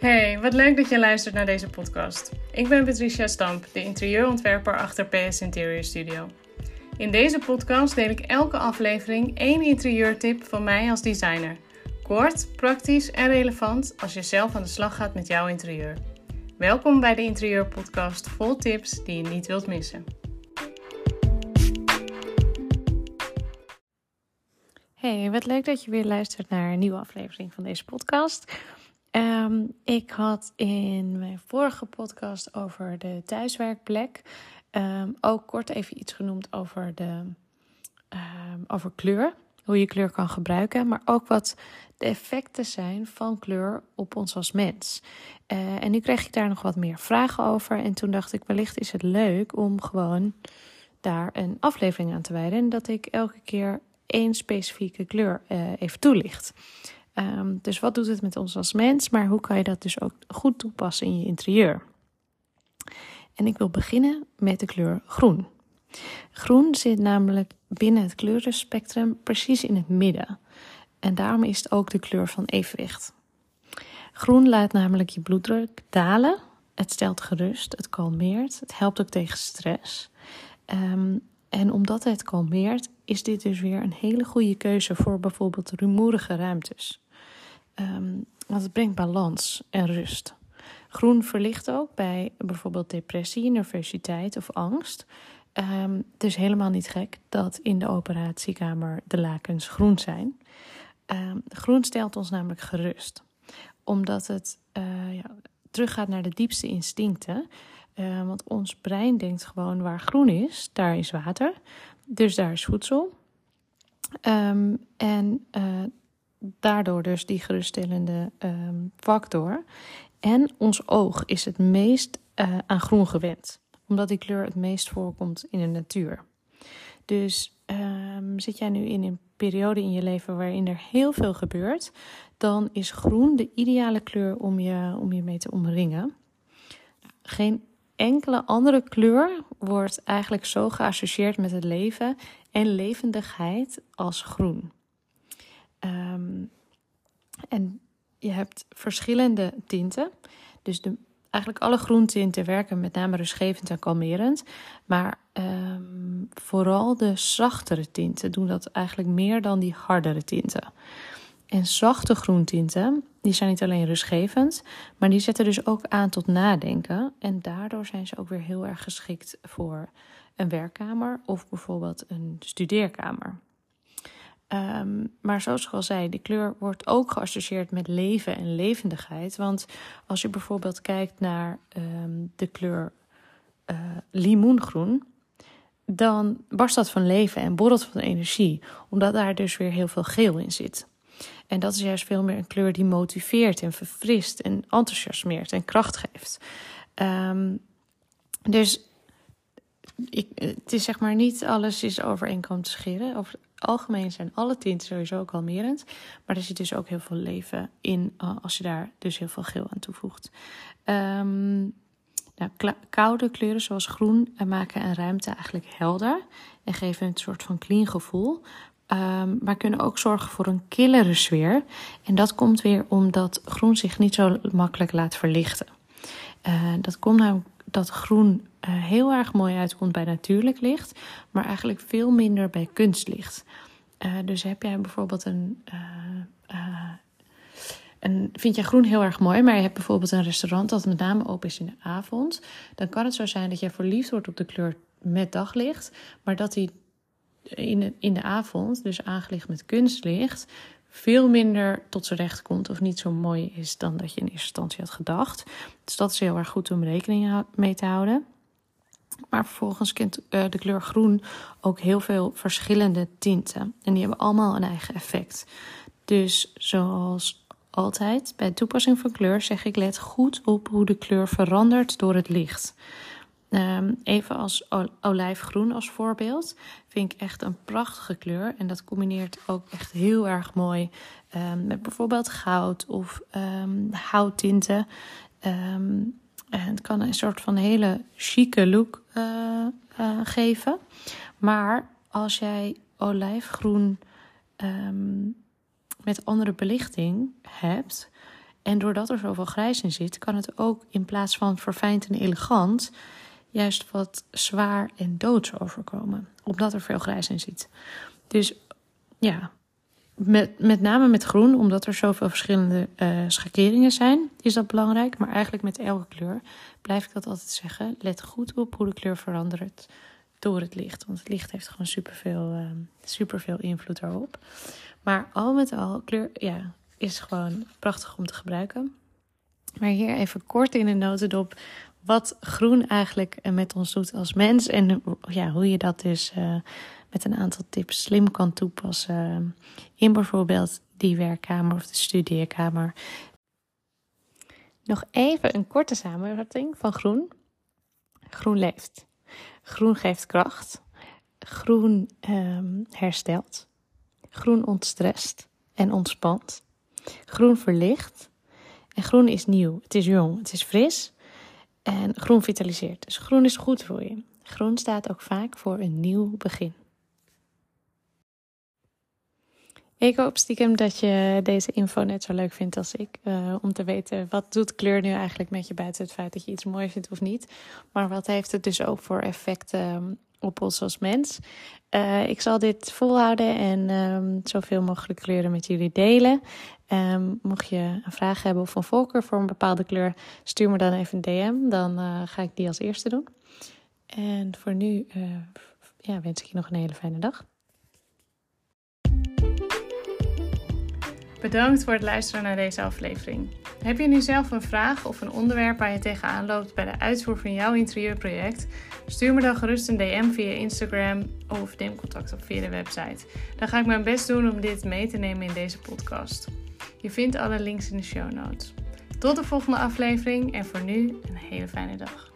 Hey, wat leuk dat je luistert naar deze podcast. Ik ben Patricia Stamp, de interieurontwerper achter PS Interior Studio. In deze podcast deel ik elke aflevering één interieurtip van mij als designer. Kort, praktisch en relevant als je zelf aan de slag gaat met jouw interieur. Welkom bij de Interieurpodcast vol tips die je niet wilt missen. Hey, wat leuk dat je weer luistert naar een nieuwe aflevering van deze podcast. Ehm, ik had in mijn vorige podcast over de thuiswerkplek um, ook kort even iets genoemd over, de, um, over kleur. Hoe je kleur kan gebruiken, maar ook wat de effecten zijn van kleur op ons als mens. Uh, en nu kreeg ik daar nog wat meer vragen over. En toen dacht ik, wellicht is het leuk om gewoon daar een aflevering aan te wijden. En dat ik elke keer één specifieke kleur uh, even toelicht. Um, dus wat doet het met ons als mens, maar hoe kan je dat dus ook goed toepassen in je interieur? En ik wil beginnen met de kleur groen. Groen zit namelijk binnen het kleurenspectrum precies in het midden. En daarom is het ook de kleur van evenwicht. Groen laat namelijk je bloeddruk dalen. Het stelt gerust, het kalmeert, het helpt ook tegen stress. Um, en omdat het kalmeert, is dit dus weer een hele goede keuze voor bijvoorbeeld rumoerige ruimtes. Um, want het brengt balans en rust. Groen verlicht ook bij bijvoorbeeld depressie, nervositeit of angst. Um, het is helemaal niet gek dat in de operatiekamer de lakens groen zijn. Um, groen stelt ons namelijk gerust, omdat het uh, ja, teruggaat naar de diepste instincten. Want ons brein denkt gewoon waar groen is, daar is water. Dus daar is voedsel. En uh, daardoor dus die geruststellende um, factor. En ons oog is het meest uh, aan groen gewend, omdat die kleur het meest voorkomt in de natuur. Dus um, zit jij nu in een periode in je leven waarin er heel veel gebeurt, dan is groen de ideale kleur om je, om je mee te omringen. Geen enkele andere kleur wordt eigenlijk zo geassocieerd met het leven en levendigheid als groen. Um, en je hebt verschillende tinten. Dus de, eigenlijk alle groentinten werken met name rustgevend en kalmerend. Maar um, vooral de zachtere tinten doen dat eigenlijk meer dan die hardere tinten. En zachte groentinten, die zijn niet alleen rustgevend, maar die zetten dus ook aan tot nadenken. En daardoor zijn ze ook weer heel erg geschikt voor een werkkamer of bijvoorbeeld een studeerkamer. Um, maar zoals ik al zei, de kleur wordt ook geassocieerd met leven en levendigheid. Want als je bijvoorbeeld kijkt naar um, de kleur uh, limoengroen, dan barst dat van leven en borrelt van energie, omdat daar dus weer heel veel geel in zit. En dat is juist veel meer een kleur die motiveert en verfrist en enthousiasmeert en kracht geeft. Um, dus ik, het is zeg maar niet alles is over één kant te scheren. Het algemeen zijn alle tinten sowieso kalmerend. Maar er zit dus ook heel veel leven in uh, als je daar dus heel veel geel aan toevoegt. Um, nou, koude kleuren zoals groen maken een ruimte eigenlijk helder en geven een soort van clean gevoel. Um, maar kunnen ook zorgen voor een killere sfeer. En dat komt weer omdat groen zich niet zo makkelijk laat verlichten. Uh, dat komt namelijk dat groen uh, heel erg mooi uitkomt bij natuurlijk licht, maar eigenlijk veel minder bij kunstlicht. Uh, dus heb jij bijvoorbeeld een, een. Vind jij groen heel erg mooi, maar je hebt bijvoorbeeld een restaurant dat met name open is in de avond. Dan kan het zo zijn dat jij verliefd wordt op de kleur met daglicht, maar dat die in de, in de avond, dus aangelicht met kunstlicht, veel minder tot zijn recht komt of niet zo mooi is dan dat je in eerste instantie had gedacht. Dus dat is heel erg goed om rekening mee te houden. Maar vervolgens kent uh, de kleur groen ook heel veel verschillende tinten. En die hebben allemaal een eigen effect. Dus zoals altijd bij toepassing van kleur zeg ik let goed op hoe de kleur verandert door het licht. Um, even als olijfgroen als voorbeeld. Vind ik echt een prachtige kleur. En dat combineert ook echt heel erg mooi um, met bijvoorbeeld goud of um, houttinten. En het kan een soort van hele chique look uh, uh, geven. Maar als jij olijfgroen met andere belichting hebt En doordat er zoveel grijs in zit, kan het ook in plaats van verfijnd en elegant juist wat zwaar en doods overkomen. Omdat er veel grijs in zit. Dus ja, met, met name met groen, omdat er zoveel verschillende uh, schakeringen zijn, is dat belangrijk. Maar eigenlijk met elke kleur blijf ik dat altijd zeggen. Let goed op hoe de kleur verandert door het licht. Want het licht heeft gewoon superveel, uh, superveel invloed daarop. Maar al met al, kleur ja, is gewoon prachtig om te gebruiken. Maar hier even kort in de notendop wat groen eigenlijk met ons doet als mens. En ja, hoe je dat dus uh, met een aantal tips slim kan toepassen in bijvoorbeeld die werkkamer of de studeerkamer. Nog even een korte samenvatting van groen. Groen leeft. Groen geeft kracht. Groen um, herstelt. Groen ontstrest en ontspant. Groen verlicht. En groen is nieuw. Het is jong. Het is fris. En groen vitaliseert. Dus groen is goed voor je. Groen staat ook vaak voor een nieuw begin. Ik hoop stiekem dat je deze info net zo leuk vindt als ik. Uh, om te weten wat doet kleur nu eigenlijk met je buiten het feit dat je iets mooi vindt of niet. Maar wat heeft het dus ook voor effecten ehm, op ons als mens. Uh, ik zal dit volhouden en um, zoveel mogelijk kleuren met jullie delen. Um, mocht je een vraag hebben of een voorkeur voor een bepaalde kleur, stuur me dan even een DM. Dan uh, ga ik die als eerste doen. En voor nu ja, wens ik je nog een hele fijne dag. Bedankt voor het luisteren naar deze aflevering. Heb je nu zelf een vraag of een onderwerp waar je tegenaan loopt bij de uitvoer van jouw interieurproject? Stuur me dan gerust een DM via Instagram of neem contact op via de website. Dan ga ik mijn best doen om dit mee te nemen in deze podcast. Je vindt alle links in de show notes. Tot de volgende aflevering en voor nu een hele fijne dag.